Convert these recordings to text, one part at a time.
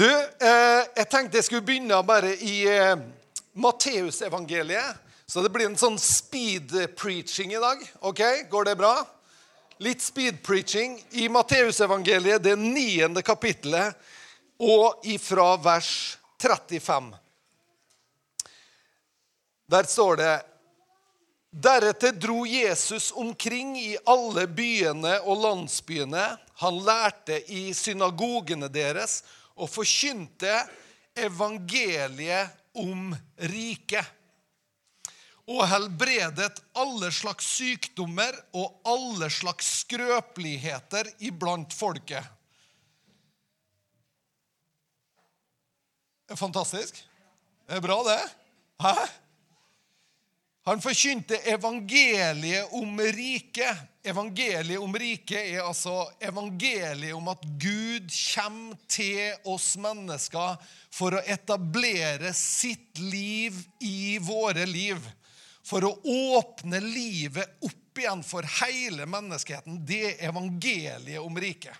Du, eh, jeg tenkte jeg skulle begynne bare i eh, Matteusevangeliet. Så det blir en sånn speed-preaching i dag. Ok, Går det bra? Litt speed-preaching i Matteusevangeliet, det niende kapittelet, og ifra vers 35. Der står det Deretter dro Jesus omkring i alle byene og landsbyene. Han lærte i synagogene deres og forkynte evangeliet om riket. Og helbredet alle slags sykdommer og alle slags skrøpeligheter iblant folket. Fantastisk. Det er bra, det. Hæ? Han forkynte evangeliet om riket. Evangeliet om riket er altså evangeliet om at Gud kommer til oss mennesker for å etablere sitt liv i våre liv. For å åpne livet opp igjen for hele menneskeheten. Det er evangeliet om riket.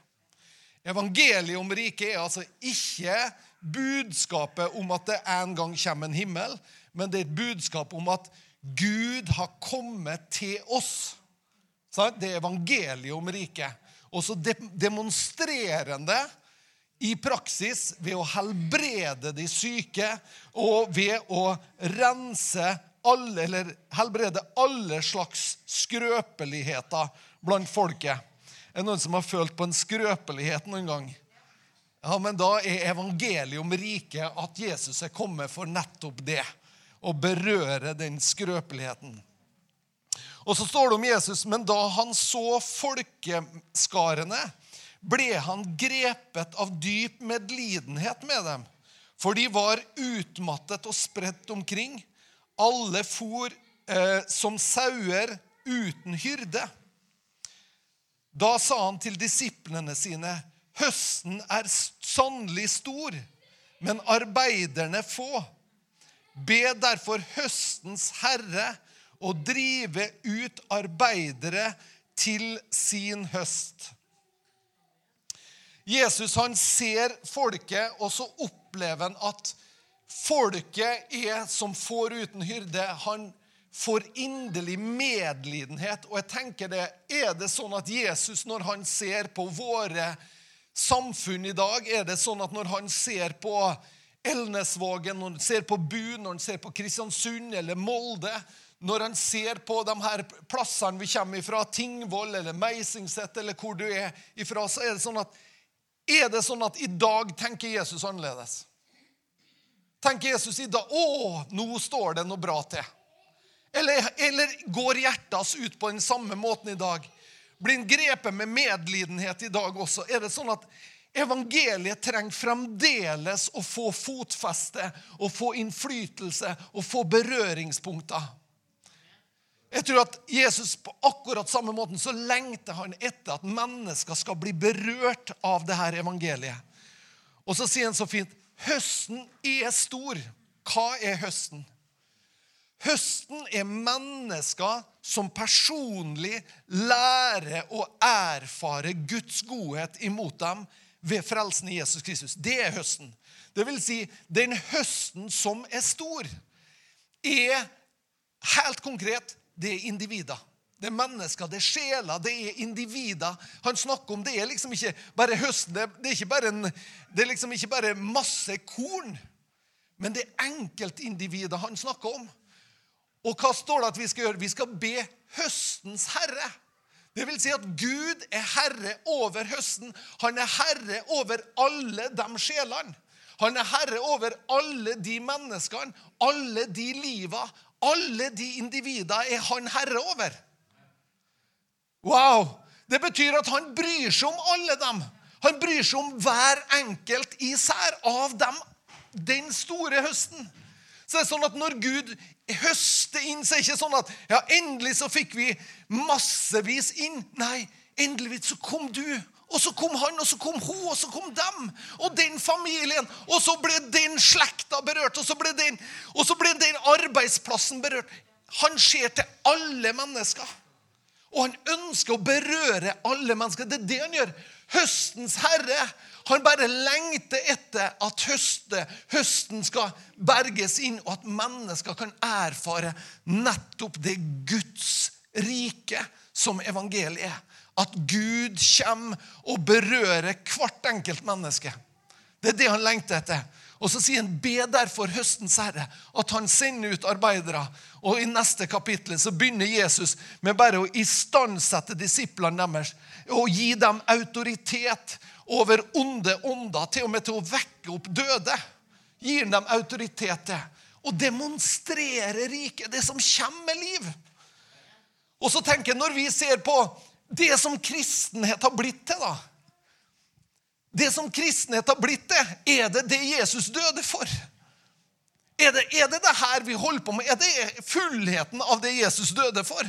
Evangeliet om riket er altså ikke budskapet om at det en gang kommer en himmel, men det er et budskap om at Gud har kommet til oss. Det er evangeliet om riket. Og så demonstrerende i praksis ved å helbrede de syke og ved å rense alle, eller helbrede alle slags skrøpeligheter blant folket. Er det noen som har følt på en skrøpelighet noen gang? Ja, men Da er evangeliet om riket at Jesus er kommet for nettopp det å berøre den skrøpeligheten. Og så står det om Jesus, men da han så folkeskarene, ble han grepet av dyp medlidenhet med dem. For de var utmattet og spredt omkring. Alle for eh, som sauer uten hyrde. Da sa han til disiplene sine, høsten er sannelig stor, men arbeiderne få. Be derfor høstens herre å drive ut arbeidere til sin høst. Jesus han ser folket, og så opplever han at folket er som får uten hyrde. Han får inderlig medlidenhet. Og jeg tenker det, Er det sånn at Jesus, når han ser på våre samfunn i dag, er det sånn at når han ser på Elnesvågen, når han ser på Bu, når han ser på Kristiansund eller Molde, når han ser på de her plassene vi kommer fra, Tingvoll eller Meisingset eller hvor du er ifra, så er det sånn at er det sånn at i dag tenker Jesus annerledes? Tenker Jesus i dag å, nå står det noe bra til? Eller, eller går hjertet hans ut på den samme måten i dag? Blir han grepet med medlidenhet i dag også? Er det sånn at Evangeliet trenger fremdeles å få fotfeste og få innflytelse og få berøringspunkter. Jeg tror at Jesus på akkurat samme måten så lengter han etter at mennesker skal bli berørt av det her evangeliet. Og så sier han så fint høsten er stor. Hva er høsten? Høsten er mennesker som personlig lærer å erfare Guds godhet imot dem ved frelsen i Jesus Kristus. Det er høsten. Det vil si, den høsten som er stor, er helt konkret det er individer. Det er mennesker, det er sjeler, det er individer. Han snakker om det er liksom ikke bare høsten, det er, ikke bare, en, det er liksom ikke bare masse korn. Men det er enkeltindivider han snakker om. Og hva står det at vi skal gjøre? Vi skal be høstens herre. Det vil si at Gud er herre over høsten. Han er herre over alle de sjelene. Han er herre over alle de menneskene, alle de liva, alle de individer er han herre over. Wow! Det betyr at han bryr seg om alle dem. Han bryr seg om hver enkelt især av dem den store høsten. Så det er sånn at Når Gud høster inn, så er det ikke sånn at ja, endelig så fikk vi massevis inn. Nei, endelig så kom du. Og så kom han, og så kom hun, og så kom dem. Og den familien. Og så ble den slekta berørt, og så ble den, og så ble den arbeidsplassen berørt. Han ser til alle mennesker. Og han ønsker å berøre alle mennesker. Det er det han gjør. Høstens herre Han bare lengter etter at høste, høsten skal berges inn, og at mennesker kan erfare nettopp det Guds rike som evangeliet er. At Gud kommer og berører hvert enkelt menneske. Det er det han lengter etter. Og så sier han, be derfor høstens herre at han sender ut arbeidere. Og i neste kapittel så begynner Jesus med bare å istandsette disiplene deres. Og gi dem autoritet over onde ånder, til og med til å vekke opp døde. Gir dem autoritet til. Og demonstrere riket, det som kommer med liv. Og så tenker jeg, når vi ser på det som kristenhet har blitt til, da det som kristenhet har blitt til, er det det Jesus døde for? Er det, er det det her vi holder på med? Er det fullheten av det Jesus døde for?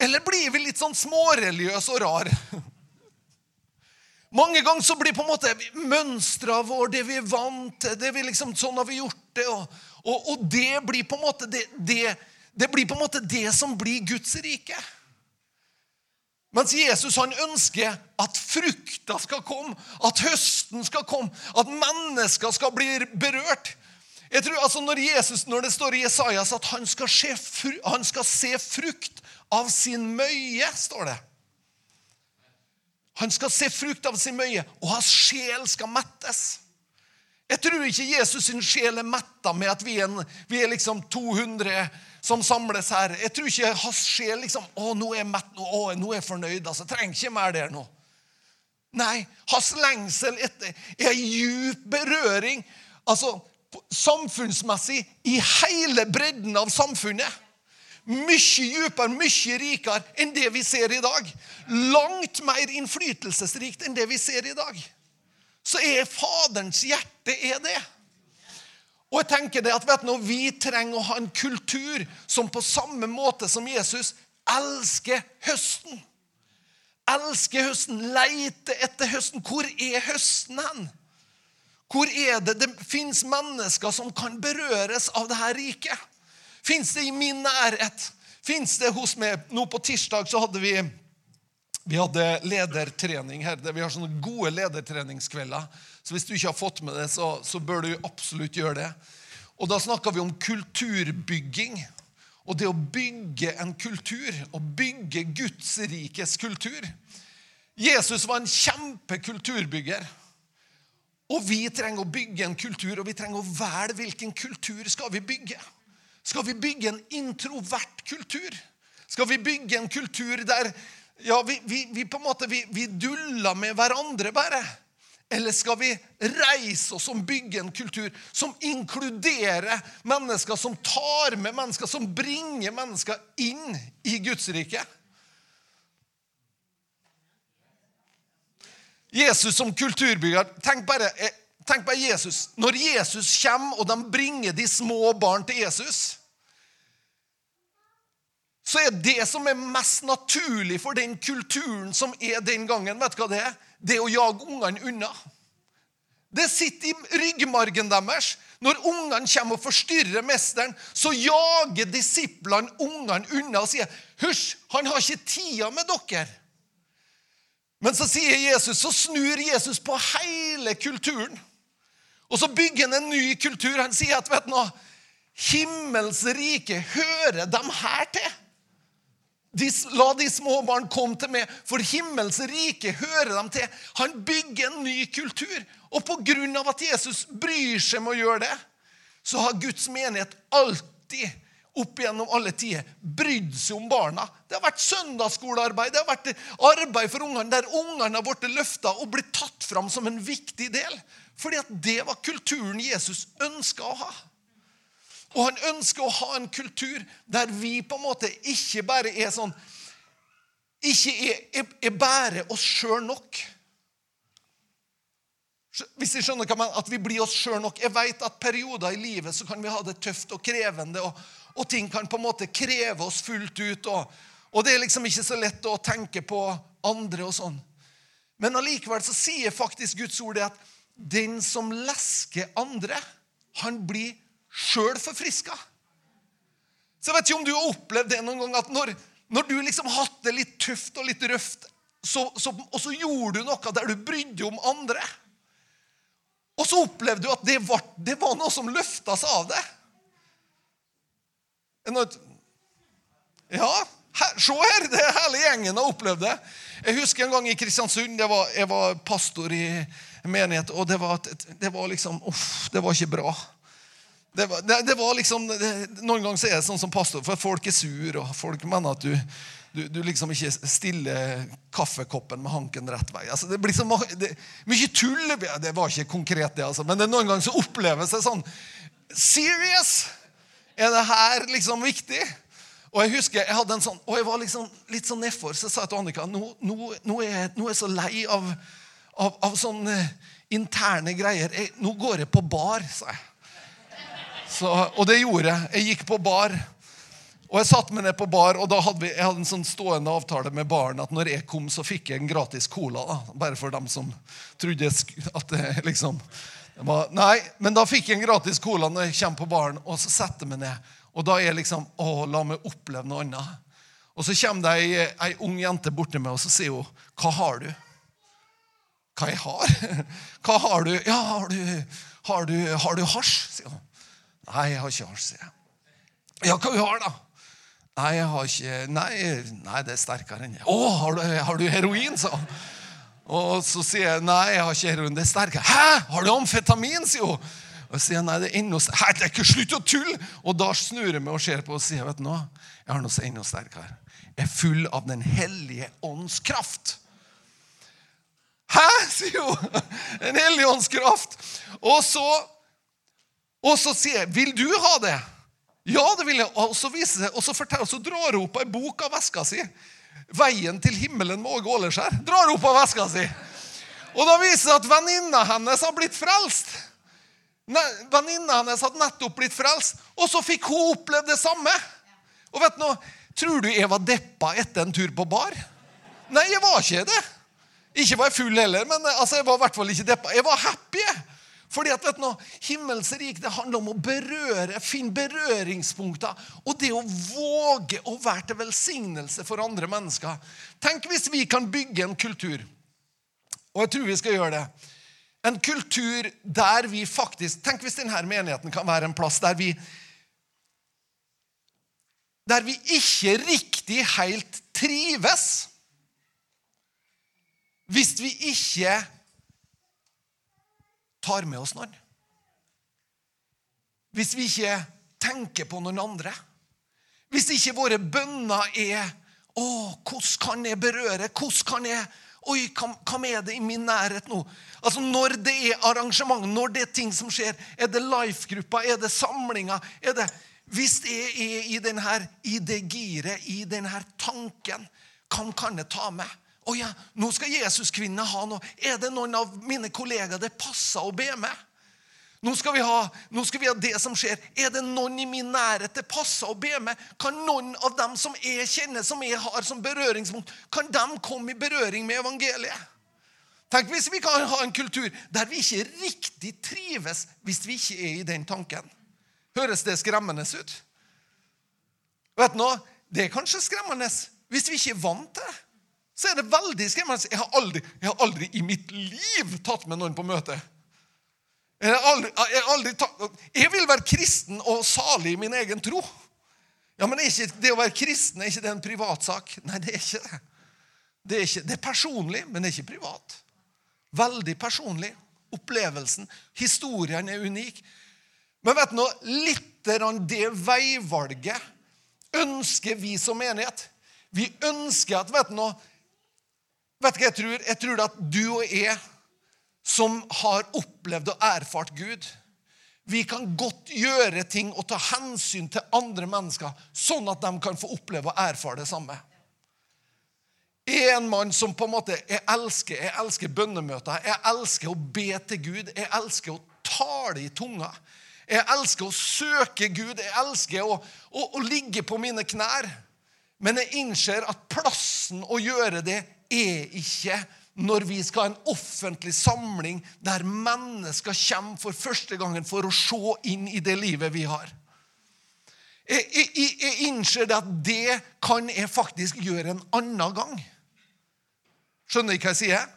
Eller blir vi litt sånn småreligiøse og rar? Mange ganger så blir på en måte mønstra vår, det vi er vant til, det vi liksom, sånn har vi gjort det, og, og, og det blir på en måte det, det, det blir på en måte det som blir Guds rike. Mens Jesus han ønsker at frukta skal komme, at høsten skal komme, at mennesker skal bli berørt. Jeg tror altså Når Jesus, når det står i Jesajas at han skal, se, han skal se frukt av sin møye, står det. Han skal se frukt av sin møye, og hans sjel skal mettes. Jeg tror ikke Jesus sin sjel er metta med at vi er, en, vi er liksom 200 som samles her. Jeg tror ikke hans sjel liksom Å, nå er jeg mett, å, nå er jeg fornøyd. altså, Trenger ikke mer der nå. Nei, hans lengsel etter er djup berøring altså samfunnsmessig i hele bredden av samfunnet. Mye dypere, mye rikere enn det vi ser i dag. Langt mer innflytelsesrikt enn det vi ser i dag. Så er Faderens hjerte er det. Og jeg tenker det at vet du, Vi trenger å ha en kultur som på samme måte som Jesus elsker høsten. Elsker høsten, leiter etter høsten. Hvor er høsten hen? Hvor er det det fins mennesker som kan berøres av dette riket? Fins det i min nærhet? Fins det hos meg? Nå på tirsdag så hadde vi vi hadde ledertrening her. Vi har sånne gode ledertreningskvelder. Så hvis du ikke har fått med det, så, så bør du absolutt gjøre det. Og Da snakka vi om kulturbygging. Og det å bygge en kultur, å bygge Guds rikes kultur. Jesus var en kjempekulturbygger. Og vi trenger å bygge en kultur, og vi trenger å velge hvilken kultur skal vi bygge. Skal vi bygge en introvert kultur? Skal vi bygge en kultur der ja, vi, vi, vi på en måte, vi, vi duller med hverandre bare? Eller skal vi reise oss og bygge en kultur som inkluderer mennesker, som tar med mennesker, som bringer mennesker inn i Guds rike? Jesus som kulturbygger tenk bare, eh, tenk på Jesus. Når Jesus kommer, og de bringer de små barn til Jesus så er det som er mest naturlig for den kulturen som er den gangen, vet du hva det er? det er å jage ungene unna. Det sitter i ryggmargen deres. Når ungene kommer og forstyrrer mesteren, så jager disiplene ungene unna og sier, 'Hysj, han har ikke tida med dere.' Men så sier Jesus, så snur Jesus på hele kulturen. Og så bygger han en ny kultur. Han sier at vet du noe, himmels rike hører dem her til. De, la de små barn komme til meg, for himmels rike hører dem til. Han bygger en ny kultur. Og pga. at Jesus bryr seg med å gjøre det, så har Guds menighet alltid opp gjennom alle tider brydd seg om barna. Det har vært søndagsskolearbeid, det har vært arbeid for ungene der ungene har blitt løfta og blitt tatt fram som en viktig del. Fordi at det var kulturen Jesus ønska å ha. Og han ønsker å ha en kultur der vi på en måte ikke bare er sånn Ikke er, er, er bare oss sjøl nok. Hvis jeg skjønner hva man, At vi blir oss sjøl nok. Jeg vet at perioder i livet så kan vi ha det tøft og krevende, og, og ting kan på en måte kreve oss fullt ut. Og, og, det er liksom ikke så lett å tenke på andre og sånn. Men allikevel så sier faktisk Guds ord det at den som lesker andre, han blir sjøl forfriska. Så jeg vet ikke om du har opplevd det noen gang, at når, når du liksom hatt det litt tøft og litt røft så, så, og så gjorde du noe der du brydde om andre. Og så opplevde du at det var, det var noe som løfta seg av det. Ja, her, se her! Det hele gjengen har opplevd det. Jeg husker en gang i Kristiansund. Var, jeg var pastor i menighet, og det var, det var liksom Uff, det var ikke bra. Det var, det, det var liksom, Noen ganger er det sånn som pastor, for folk er sur, og folk mener at du du, du, liksom ikke stiller kaffekoppen med hanken rett vei. Altså, det blir så mye tull. Det var ikke konkret, det, altså. men det noen ganger så oppleves det sånn Serious? Er det her liksom viktig? Og jeg husker jeg hadde en sånn, og jeg var liksom litt sånn nedfor, så sa jeg til Annika nå, nå, nå, er, nå er jeg så lei av, av, av sånne interne greier. Jeg, nå går jeg på bar, sa jeg. Så, og det gjorde jeg. Jeg gikk på bar. Og Jeg satte meg ned på bar, og da hadde vi, jeg hadde en sånn stående avtale med baren at når jeg kom, så fikk jeg en gratis cola. da, Bare for dem som trodde at det liksom det var, Nei, men da fikk jeg en gratis cola når jeg kommer på baren, og så setter jeg meg ned. Og da er jeg liksom Å, la meg oppleve noe annet. Og så kommer det ei, ei ung jente borti meg, og så sier hun, 'Hva har du?' Hva jeg har? Hva har du? Ja, har du, har du, har du hasj? sier hun. Nei, jeg har ikke hasj, sier jeg. Ja, hva du har da? Nei, jeg har ikke Nei, nei det er sterkere enn det. Å, har du, har du heroin, sa han. Og så sier jeg nei, jeg har ikke heroin. Det er sterkere. Hæ, har du amfetamin, sier hun. Og sier nei, det er enda sterkere. Det er ikke slutt å tulle! Og da snur jeg meg og ser på og sier vet du noe, jeg har noe enda sterkere. Jeg er full av Den hellige ånds kraft. Hæ, sier hun. En hellige ånds kraft. Og så, og så sier jeg, vil du ha det? Ja, det vil jeg. Og så, viser og så, forteller, så drar hun opp ei bok av veska si. 'Veien til himmelen med Åge Åleskjær'. Drar opp av veska si. Og da viser det at venninna hennes har blitt frelst. Venninna hennes hadde nettopp blitt frelst, og så fikk hun oppleve det samme. Og vet du noe? Tror du jeg var deppa etter en tur på bar? Nei, jeg var ikke det. Ikke var jeg full heller, men altså, jeg var i hvert fall ikke deppa. Jeg var happy. Fordi at vet du, Himmels rik det handler om å berøre, finne berøringspunkter. Og det å våge å være til velsignelse for andre mennesker. Tenk hvis vi kan bygge en kultur, og jeg tror vi skal gjøre det. En kultur der vi faktisk Tenk hvis denne menigheten kan være en plass der vi Der vi ikke riktig helt trives. Hvis vi ikke tar med oss noen. Hvis vi ikke tenker på noen andre. Hvis ikke våre bønner er 'Å, hvordan kan jeg berøre? Hvordan kan jeg Oi, hva er det i min nærhet nå? Altså Når det er arrangement, når det er ting som skjer, er det life-grupper, er det samlinger er det, Hvis jeg er i, denne, i det giret, i denne tanken, hva kan jeg ta med? Å ja, nå skal Jesuskvinnene ha noe. Er det noen av mine kollegaer det passer å be med? Nå skal, ha, nå skal vi ha det som skjer. Er det noen i min nærhet det passer å be med? Kan noen av dem som jeg kjenner, som jeg har som berøringspunkt, kan de komme i berøring med evangeliet? Tenk hvis vi kan ha en kultur der vi ikke riktig trives hvis vi ikke er i den tanken. Høres det skremmende ut? Vet du noe? Det er kanskje skremmende hvis vi ikke er vant til det så er det veldig skremmende. Jeg har aldri, jeg har aldri i mitt liv tatt med noen på møte. Jeg, aldri, jeg, aldri tatt, jeg, vil være kristen og salig i min egen tro. Ja, Men ikke, det å være kristen er ikke det en privatsak? Nei, det er ikke det. Det er, ikke, det er personlig, men det er ikke privat. Veldig personlig. Opplevelsen. Historien er unik. Men vet du nå, Litt av det veivalget ønsker vi som menighet. Vi ønsker at vet du noe, Vet du hva jeg tror? Jeg tror at du og jeg som har opplevd og erfart Gud, vi kan godt gjøre ting og ta hensyn til andre mennesker, sånn at de kan få oppleve og erfare det samme. En mann som på en måte Jeg elsker, jeg elsker bønnemøter. Jeg elsker å be til Gud. Jeg elsker å tale i tunga. Jeg elsker å søke Gud. Jeg elsker å, å, å ligge på mine knær. Men jeg innser at plassen å gjøre det er ikke når vi skal ha en offentlig samling der mennesker kommer for første gangen for å se inn i det livet vi har. Jeg, jeg, jeg innser det at det kan jeg faktisk gjøre en annen gang. Skjønner du hva jeg sier?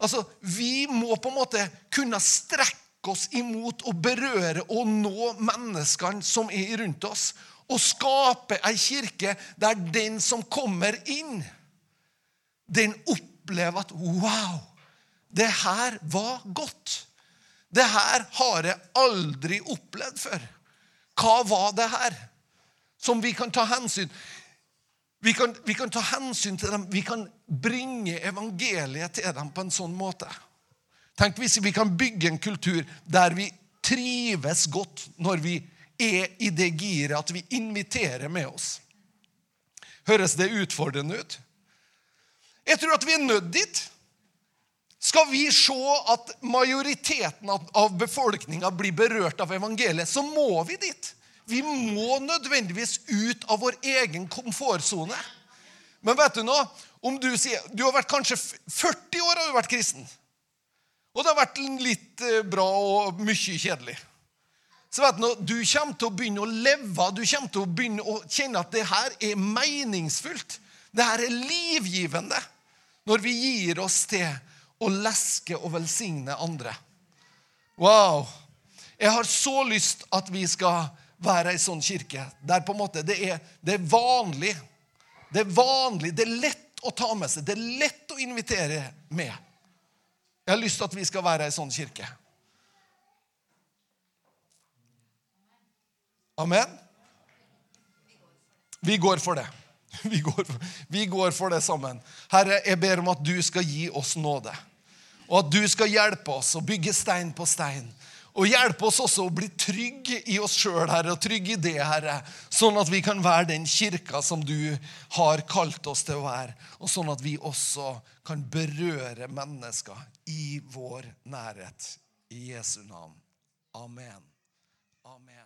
Altså, Vi må på en måte kunne strekke oss imot og berøre og nå menneskene som er rundt oss. Og skape ei kirke der den som kommer inn, den opplever at Wow! Det her var godt. Det her har jeg aldri opplevd før. Hva var det her? Som vi kan ta hensyn vi kan, vi kan, ta hensyn til dem. Vi kan bringe evangeliet til dem på en sånn måte. Tenk hvis vi kan bygge en kultur der vi trives godt når vi er i det giret at vi inviterer med oss. Høres det utfordrende ut? Jeg tror at vi er nødt dit. Skal vi se at majoriteten av befolkninga blir berørt av evangeliet, så må vi dit. Vi må nødvendigvis ut av vår egen komfortsone. Men vet du noe? Om du sier, du har vært kanskje 40 år har du vært kristen. Og det har vært litt eh, bra og mye kjedelig. Så vet Du du kommer til å begynne å leve, du kommer til å begynne å kjenne at det her er meningsfullt. Det her er livgivende når vi gir oss til å leske og velsigne andre. Wow! Jeg har så lyst at vi skal være ei sånn kirke der på en måte det er, det er vanlig. Det er vanlig, det er lett å ta med seg, det er lett å invitere med. Jeg har lyst til at vi skal være ei sånn kirke. Amen? Vi går for det. Vi går, vi går, for det sammen. Herre, jeg ber om at du skal gi oss nåde. Og at du skal hjelpe oss å bygge stein på stein og hjelpe oss også å bli trygge i oss sjøl, Herre, og trygge i det, Herre. Sånn at vi kan være den kirka som du har kalt oss til å være. Og sånn at vi også kan berøre mennesker i vår nærhet. I Jesu navn. Amen. Amen.